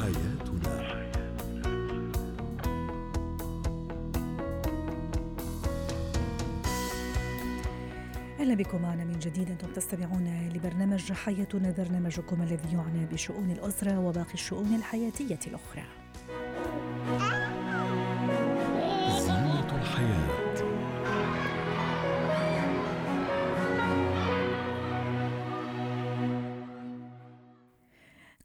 حياتنا أهلا بكم معنا من جديد أنتم تستمعون لبرنامج حياتنا برنامجكم الذي يعنى بشؤون الأسرة وباقي الشؤون الحياتية الأخرى.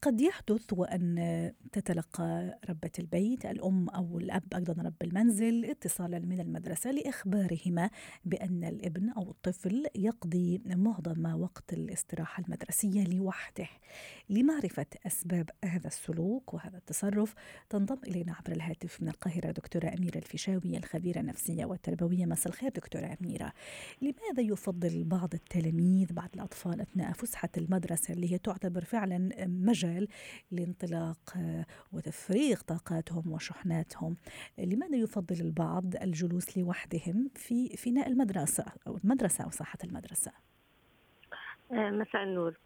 قد يحدث وأن تتلقى ربة البيت الأم أو الأب أيضا رب المنزل اتصالا من المدرسة لإخبارهما بأن الابن أو الطفل يقضي معظم وقت الاستراحة المدرسية لوحده. لمعرفة أسباب هذا السلوك وهذا التصرف تنضم إلينا عبر الهاتف من القاهرة دكتورة أميرة الفيشاوي الخبيرة النفسية والتربوية. مساء الخير دكتورة أميرة. لماذا يفضل بعض التلاميذ بعض الأطفال أثناء فسحة المدرسة اللي هي تعتبر فعلا مجال المجال لانطلاق آه، وتفريغ طاقاتهم وشحناتهم. لماذا يفضل البعض الجلوس لوحدهم في فناء المدرسة أو المدرسة أو ساحة المدرسة؟ آه، مساء النور.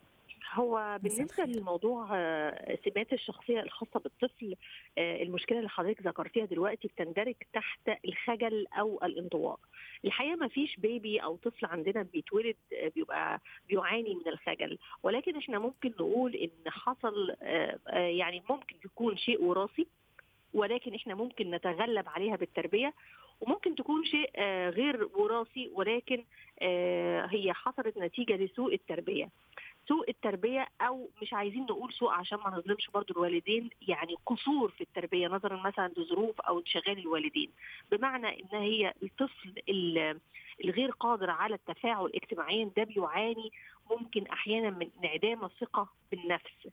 هو بالنسبة للموضوع آه، سمات الشخصية الخاصة بالطفل المشكلة اللي حضرتك ذكرتيها دلوقتي بتندرج تحت الخجل أو الانطواء. الحقيقة ما فيش بيبي أو طفل عندنا بيتولد بيبقى بيعاني من الخجل. ولكن إحنا ممكن نقول إن حصل آه، آه، يعني ممكن يكون شيء وراثي ولكن إحنا ممكن نتغلب عليها بالتربية. وممكن تكون شيء آه، غير وراثي ولكن هي حصلت نتيجة لسوء التربية. سوء التربية أو مش عايزين نقول سوء عشان ما نظلمش برضو الوالدين يعني قصور في التربية نظرا مثلا لظروف أو انشغال الوالدين. بمعنى إن هي الطفل الغير قادر على التفاعل اجتماعيا ده بيعاني ممكن أحيانا من انعدام الثقة بالنفس.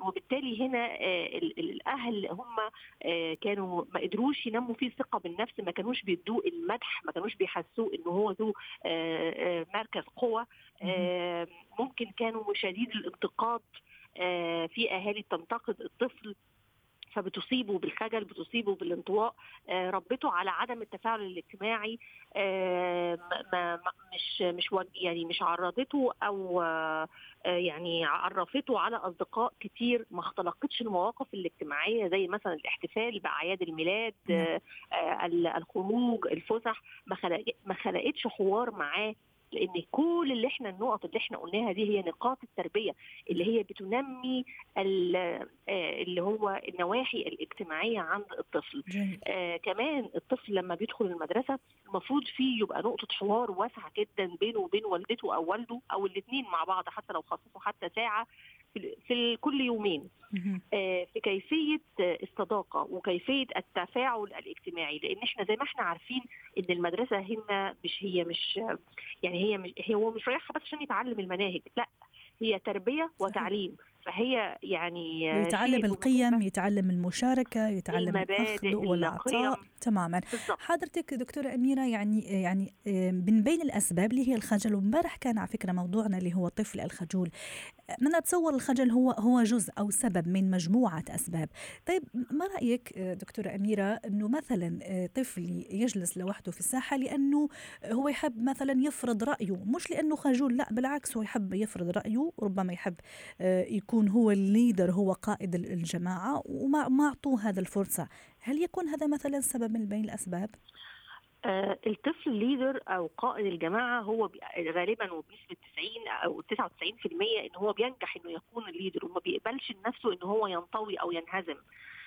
وبالتالي هنا آه، الأهل هم آه، كانوا ما قدروش ينموا فيه ثقه بالنفس ما كانوش بيدوه المدح ما كانوش بيحسوه انه هو ذو آه، مركز قوة. ممكن كانوا شديد الانتقاد في أهالي تنتقد الطفل فبتصيبه بالخجل بتصيبه بالانطواء آه، ربته على عدم التفاعل الاجتماعي آه، ما مش مش يعني مش عرضته أو آه، يعني عرفته على أصدقاء كتير ما اختلقتش المواقف الاجتماعية زي مثلا الاحتفال بأعياد الميلاد نعم. الخروج الفسح ما خلقتش حوار معاه لأن كل اللي إحنا النقط اللي إحنا قلناها دي هي نقاط التربية اللي هي بتنمي آه، اللي هو النواحي الاجتماعية عند الطفل. آه كمان الطفل لما بيدخل المدرسة المفروض فيه يبقى نقطة حوار واسعة جدا بينه وبين والدته أو والده أو الاثنين مع بعض حتى لو خصصوا حتى ساعة. في كل يومين. آه، في كيفية الصداقة وكيفية التفاعل الاجتماعي. لأن إحنا زي ما إحنا عارفين إن المدرسة هنا مش هي مش يعني هي مش هو مش رايحها بس عشان يتعلم المناهج لأ هي تربية وتعليم. فهي يعني يتعلم القيم يتعلم المشاركة يتعلم الأخذ والعطاء تماما. بالضبط. حضرتك دكتورة أميرة يعني يعني من بين الأسباب اللي هي الخجل وامبارح كان على فكرة موضوعنا اللي هو الطفل الخجول. أنا أتصور الخجل هو هو جزء أو سبب من مجموعة أسباب. طيب ما رأيك دكتورة أميرة أنه مثلا طفل يجلس لوحده في الساحة لأنه هو يحب مثلا يفرض رأيه؟ مش لأنه خجول لا بالعكس هو يحب يفرض رأيه ربما يحب يكون هو ال leader هو قائد الجماعة وما ما أعطوه هذا الفرصة هل يكون هذا مثلا سبب من بين الأسباب؟ آه الطفل leader أو قائد الجماعة هو غالبا وبنسبه 90 أو 99% إن هو بينجح إنه يكون ال leader وما بيقبلش نفسه إن هو ينطوي أو ينهزم آه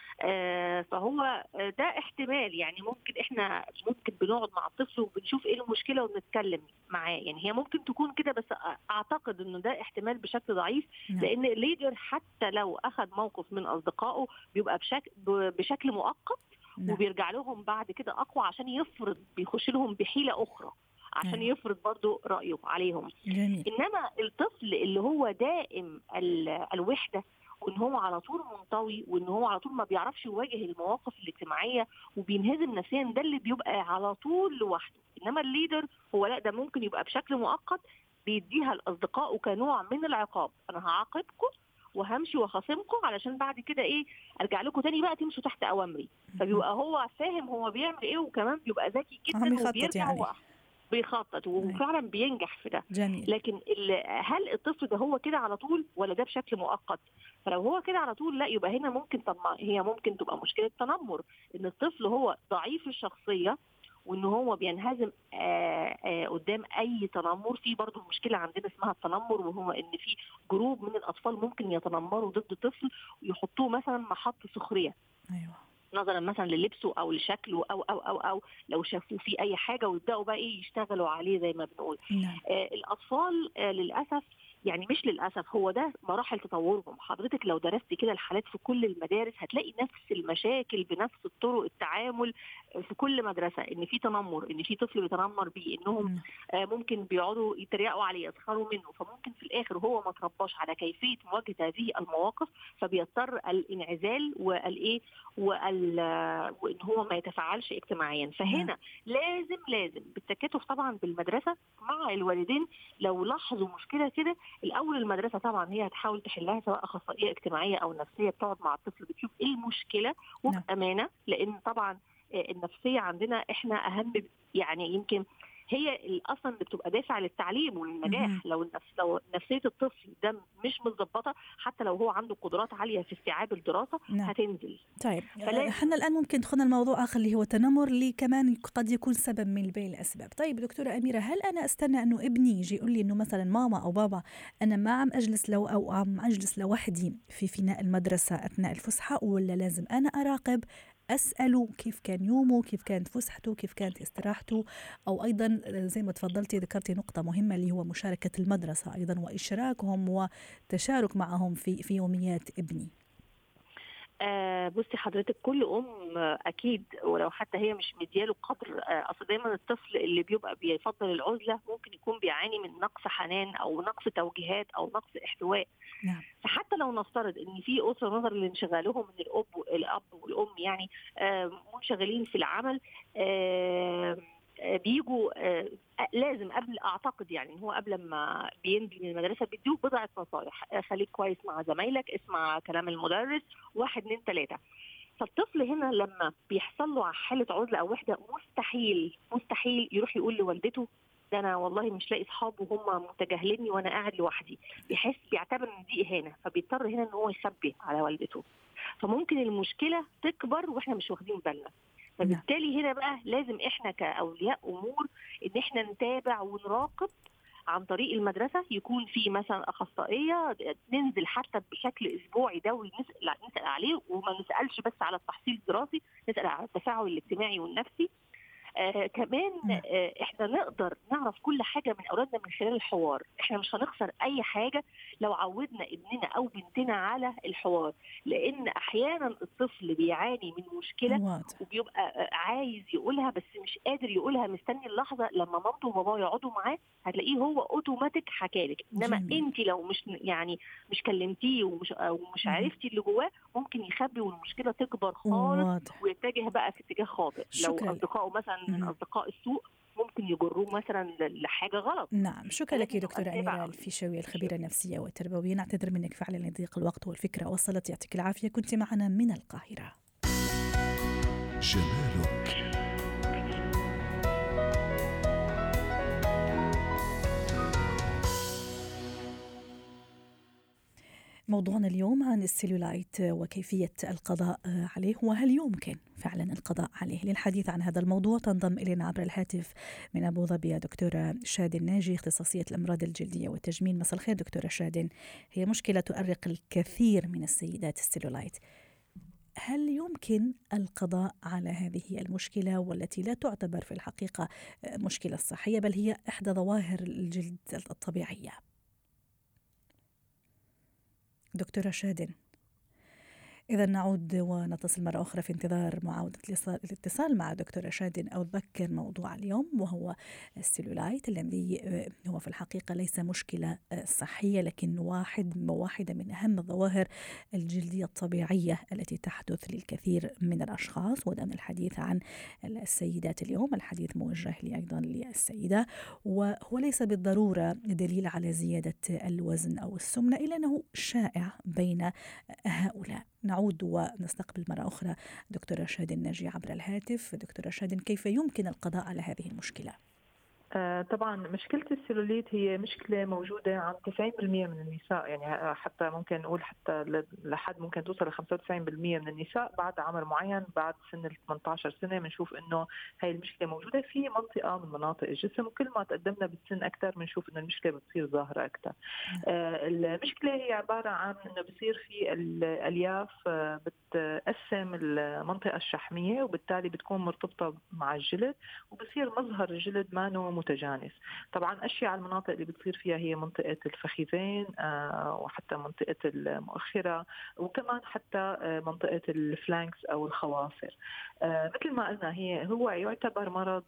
فهو آه، ده احتمال يعني ممكن إحنا ممكن بنقعد مع الطفل وبنشوف إيه المشكلة وبنتكلم معاه يعني هي ممكن تكون كده بس أعتقد إنه ده احتمال بشكل ضعيف نعم. لأن الليدر حتى لو اخذ موقف من أصدقائه بيبقى بشكل بشكل مؤقت نعم. وبيرجع لهم بعد كده أقوى عشان يفرض بيخش لهم بحيلة أخرى عشان نعم. يفرض برضه رأيه عليهم جميل. إنما الطفل اللي هو دائم الوحدة وإن هو على طول منطوي وإن هو على طول ما بيعرفش يواجه المواقف الاجتماعية وبينهزم نفسيا ده اللي بيبقى على طول لوحده. إنما الليدر هو لا ده ممكن يبقى بشكل مؤقت بيديها لاصدقائه كنوع من العقاب. أنا هعاقبكم وهمشي وخاصمكم علشان بعد كده إيه أرجع لكم تاني بقى تمشوا تحت أوامري. فبيبقى هو فاهم هو بيعمل إيه وكمان بيبقى ذكي جدا وبيرجع يعني. بيخطط وفعلا بينجح في ده. جميل. لكن هل الطفل ده هو كده على طول ولا ده بشكل مؤقت؟ فلو هو كده على طول لا يبقى هنا ممكن طب هي ممكن تبقى مشكلة تنمر إن الطفل هو ضعيف الشخصية وإن هو بينهزم آه آه قدام أي تنمر. في برضه مشكلة عندنا اسمها التنمر وهو إن في جروب من الأطفال ممكن يتنمروا ضد طفل ويحطوه مثلا محط سخرية. أيوه. نظرا مثلا للبسه أو لشكله أو أو أو أو لو شافوه فيه أي حاجة ويبدأوا بقى إيه يشتغلوا عليه زي ما بنقول. نعم. آه، الأطفال آه، للأسف يعني مش للأسف هو ده مراحل تطورهم. حضرتك لو درست كده الحالات في كل المدارس هتلاقي نفس المشاكل بنفس الطرق التعامل آه، في كل مدرسة إن في تنمر إن في طفل بيتنمر بيه إنهم. آه، ممكن بيقعدوا يتريقوا عليه يسخروا منه. فممكن في الآخر هو ما ترباش على كيفية مواجهة هذه المواقف فبيضطر الانعزال والايه وال وإن هو ما يتفاعلش اجتماعيا. فهنا لازم لازم بالتكاتف طبعا بالمدرسة مع الوالدين لو لاحظوا مشكلة كده الأول المدرسة طبعا هي هتحاول تحلها سواء أخصائية اجتماعية أو نفسية بتقعد مع الطفل بتشوف إيه المشكلة وبأمانة لأن طبعا آه، النفسية عندنا إحنا أهم يعني يمكن هي أصلا اللي بتبقى دافع للتعليم وللنجاح. لو النفس لو نفسية الطفل ده مش متظبطة حتى لو هو عنده قدرات عالية في استيعاب الدراسة نعم. هتنزل. طيب فلازم- إحنا الآن ممكن دخلنا الموضوع آخر اللي هو التنمر اللي كمان قد يكون سبب من بين الأسباب. طيب دكتورة أميرة هل أنا أستنى أنه ابني يجي يقول لي إنه مثلا ماما أو بابا أنا ما عم أجلس لو أو عم أجلس لوحدي في فناء المدرسة أثناء الفسحة ولا لازم أنا أراقب أسأله كيف كان يومه كيف كانت فسحته كيف كانت استراحته أو أيضا زي ما تفضلتي ذكرتي نقطة مهمة اللي هو مشاركة المدرسة أيضا وإشراكهم وتشارك معهم في في يوميات ابني. آه بصي حضرتك كل أم آه، أكيد ولو حتى هي مش مدياله قدر آه أصل دايما الطفل اللي بيبقى بيفضل العزلة ممكن يكون بيعاني من نقص حنان أو نقص توجيهات أو نقص احتواء نعم. فحتى لو نفترض إن في أسرة نظرا لانشغالهم من الأب الاب والأم يعني آه منشغلين في العمل آه، بيجوا آه، لازم قبل أعتقد يعني إن هو قبل ما بينزل من المدرسة بيدوك بضعة نصايح. آه، خليك كويس مع زمايلك اسمع كلام المدرس واحد اتنين تلاتة. فالطفل هنا لما بيحصل له حالة عزلة أو وحدة مستحيل مستحيل يروح يقول لوالدته ده أنا والله مش لاقي اصحاب وهم متجاهليني وأنا قاعد لوحدي. بيحس بيعتبر إن دي إهانة فبيضطر هنا إن هو يخبي على والدته. فممكن المشكلة تكبر وإحنا مش واخدين بالنا. فبالتالي هنا بقى لازم إحنا كأولياء أمور إن إحنا نتابع ونراقب عن طريق المدرسة يكون في مثلا أخصائية ننزل حتى بشكل أسبوعي دوري نسال نسأل عليه وما نسألش بس على التحصيل الدراسي نسأل على التفاعل الاجتماعي والنفسي. آه كمان آه إحنا نقدر نعرف كل حاجة من أولادنا من خلال الحوار. إحنا مش هنخسر أي حاجة لو عودنا ابننا أو بنتنا على الحوار. لأن أحيانا الطفل بيعاني من مشكلة. وبيبقى عايز يقولها بس مش قادر يقولها. مستني اللحظة لما مامته وباباه يقعدوا معاه هتلاقيه هو اوتوماتيك حكالك. إنما انت لو مش يعني مش كلمتيه ومش ومش عرفتي اللي جواه ممكن يخبي والمشكلة تكبر خالص واضح. ويتجه بقى في اتجاه خاطئ. لو أصدقائه مثلا من أصدقاء السوء ممكن يجروه مثلا لحاجة غلط. نعم. شكرا لك دكتورة أميرة الفيشاوي الخبيرة النفسية والتربوية. نعتذر منك فعلا لضيق الوقت والفكرة وصلت. يعطيك العافية. كنت معنا من القاهرة. جمالك موضوعنا اليوم عن السيلولايت وكيفية القضاء عليه وهل يمكن فعلا القضاء عليه؟ للحديث عن هذا الموضوع تنضم إلينا عبر الهاتف من أبو ظبي دكتورة شادن ناجي اختصاصية الأمراض الجلدية والتجميل. مساء الخير دكتورة شادن. هي مشكلة تؤرق الكثير من السيدات السيلولايت هل يمكن القضاء على هذه المشكلة والتي لا تعتبر في الحقيقة مشكلة صحية بل هي إحدى ظواهر الجلد الطبيعية؟ دكتورة شادن. إذا نعود ونتصل مرة أخرى في انتظار معاودة الاتصال مع دكتورة شادن أو أذكر موضوع اليوم وهو السيلولايت الذي هو في الحقيقة ليس مشكلة صحية لكن واحد واحدة من أهم الظواهر الجلدية الطبيعية التي تحدث للكثير من الأشخاص. ودعنا الحديث عن السيدات اليوم. الحديث موجه لي أيضا للسيدة. وهو ليس بالضرورة دليل على زيادة الوزن أو السمنة إلا أنه شائع بين هؤلاء. نعود ونستقبل مرة أخرى دكتورة شادن ناجي عبر الهاتف دكتورة شادن كيف يمكن القضاء على هذه المشكلة؟ آه، طبعا مشكلة السيلوليت هي مشكلة موجودة عند 90% من النساء يعني حتى ممكن نقول حتى لحد ممكن توصل ل 95% من النساء بعد عمر معين بعد سن ال 18 سنة بنشوف إنه هاي المشكلة موجودة في منطقة من مناطق الجسم وكل ما تقدمنا بالسن أكثر بنشوف إنه المشكلة بتصير ظاهرة أكثر. آه، المشكلة هي عبارة عن إنه بصير في الألياف آه، بتقسم المنطقة الشحمية وبالتالي بتكون مرتبطة مع الجلد وبصير مظهر الجلد ما متجانس. طبعا أشياء على المناطق اللي بتصير فيها هي منطقة الفخذين آه، وحتى منطقة المؤخرة وكمان حتى آه، منطقة الفلانكس أو الخواصر. آه، مثل ما قلنا هي هو يعتبر مرض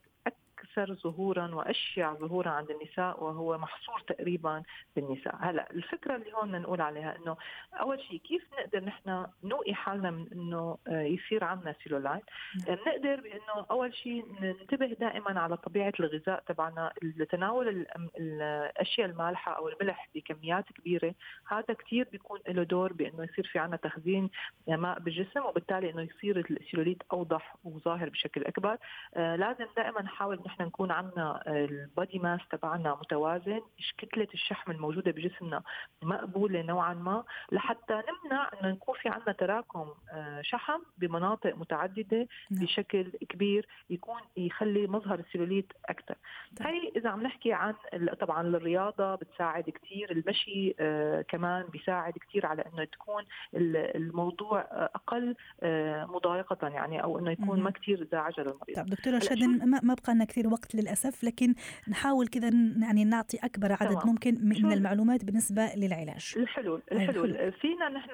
أكثر ظهورا وأشيع ظهورا عند النساء وهو محصور تقريبا بالنساء، هلا الفكرة اللي هون نقول عليها إنه أول شيء كيف نقدر نحن نوقي حالنا من إنه آه، يصير عندنا سيلولايت؟ نعم. نقدر بإنه أول شيء ننتبه دائما على طبيعة الغذاء تبعنا، تناول الأشياء المالحة أو الملح بكميات كبيرة، هذا كثير بيكون له دور بإنه يصير في عندنا تخزين ماء بالجسم وبالتالي إنه يصير السيلوليت أوضح وظاهر بشكل أكبر، آه لازم دائما نحاول نحن نكون عندنا ال body mass تبعنا متوازن كتله الشحم الموجودة بجسمنا مقبولة نوعا ما لحتى نمنع إنه نكون في عندنا تراكم آه، شحم بمناطق متعددة نعم. بشكل كبير يكون يخلي مظهر السيلوليت أكثر طيب. هي إذا عم نحكي عن طبعا الرياضه بتساعد كثير المشي آه، كمان بيساعد كثير على إنه تكون الموضوع أقل آه، مضايقة يعني أو إنه يكون ما كثير زعجه للمريض طيب دكتوره شادن ما بقى لنا كثير وقت للأسف لكن نحاول كذا يعني نعطي أكبر عدد طبعا. ممكن من المعلومات بالنسبة للعلاج الحلول الحلول, الحلول. فينا نحن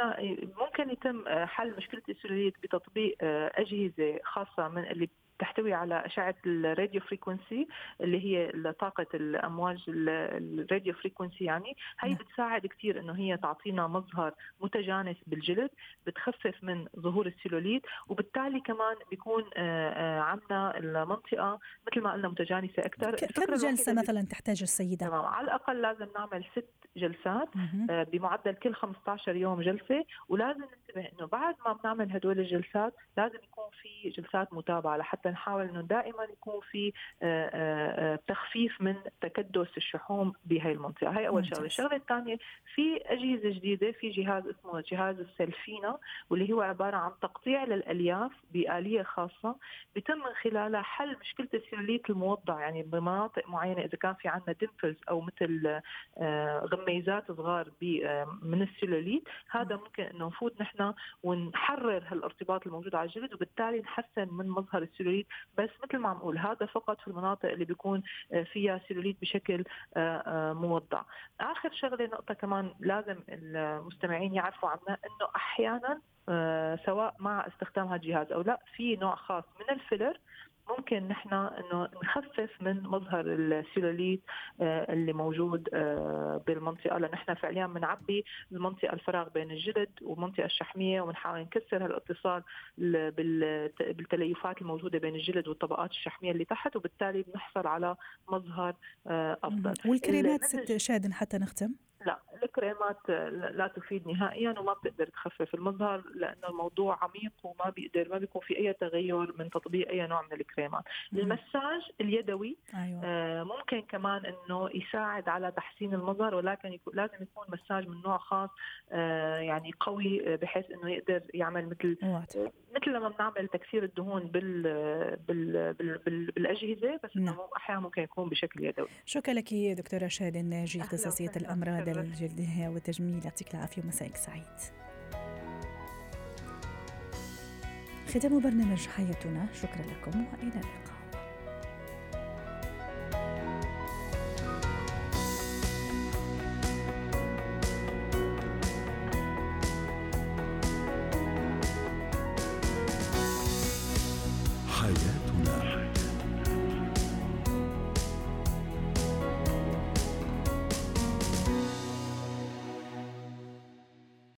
ممكن يتم حل مشكلة السلوليت بتطبيق أجهزة خاصة من اللي تحتوي على أشعة ال radio frequency اللي هي طاقة الأمواج ال radio frequency يعني. هي نعم. بتساعد كثير إنه هي تعطينا مظهر متجانس بالجلد بتخفف من ظهور السيلوليت وبالتالي كمان بيكون آه، آه، عندنا المنطقة مثل ما قلنا متجانسة أكثر كم جلسة مثلا تحتاج السيدة؟ تمام. على الأقل لازم نعمل ست جلسات آه، بمعدل كل 15 يوم جلسة. ولازم ننتبه إنه بعد ما بنعمل هدول الجلسات لازم يكون في جلسات متابعة لحتى نحاول إنه دائما يكون في آه، آه، تخفيف من تكدس الشحوم بهي المنطقة. هي أول شغلة. الشغلة الثانية في أجهزة جديدة في جهاز اسمه جهاز السلفينا واللي هو عبارة عن تقطيع للألياف بآلية خاصة بيتم من خلالها حل مشكلة السيلوليت الموضع. يعني بمناطق معينة إذا كان في عندنا dimples أو مثل غميزات صغار من السيلوليت هذا ممكن إنه نفوت نحن ونحرر هالارتباط الموجود على الجلد وبالتالي نحسن من مظهر السيلوليت بس مثل ما عم أقول هذا فقط في المناطق اللي بيكون آه، فيها سيلوليت بشكل آه، آه، موضع. آخر شغلة نقطة كمان لازم المستمعين يعرفوا عنها إنه أحيانا سواء مع استخدام هذا الجهاز أو لا في نوع خاص من ال filler ممكن نحن إنه نخفف من مظهر السيلوليت آه، اللي موجود آه، بالمنطقة لأن نحن فعليا بنعبي المنطقة الفراغ بين الجلد والمنطقة الشحمية ونحاول نكسر هالاتصال بالتليفات الموجودة بين الجلد والطبقات الشحمية اللي تحت وبالتالي بنحصل على مظهر آه، أفضل. والكريمات ست شادن حتى نختم؟ لا الكريمات لا تفيد نهائيا وما بتقدر تخفف المظهر لأنه الموضوع عميق وما بيقدر ما بيكون في أي تغير من تطبيق أي نوع من الكريمات. المساج اليدوي أيوة. آه ممكن كمان إنه يساعد على تحسين المظهر ولكن يكون لازم يكون مساج من نوع خاص آه يعني قوي بحيث إنه يقدر يعمل مثل آه مثل لما بنعمل تكسير الدهون بال بال, بال, بال بالأجهزة بس إنه نعم. أحيانا ممكن يكون بشكل يدوي. شكرا لك دكتوره شادن الناجي اختصاصية الأمراض الجلديه والتجميل. يعطيك العافية ومسائك سعيد. ختام برنامج حياتنا. شكرا لكم وإلى اللقاء.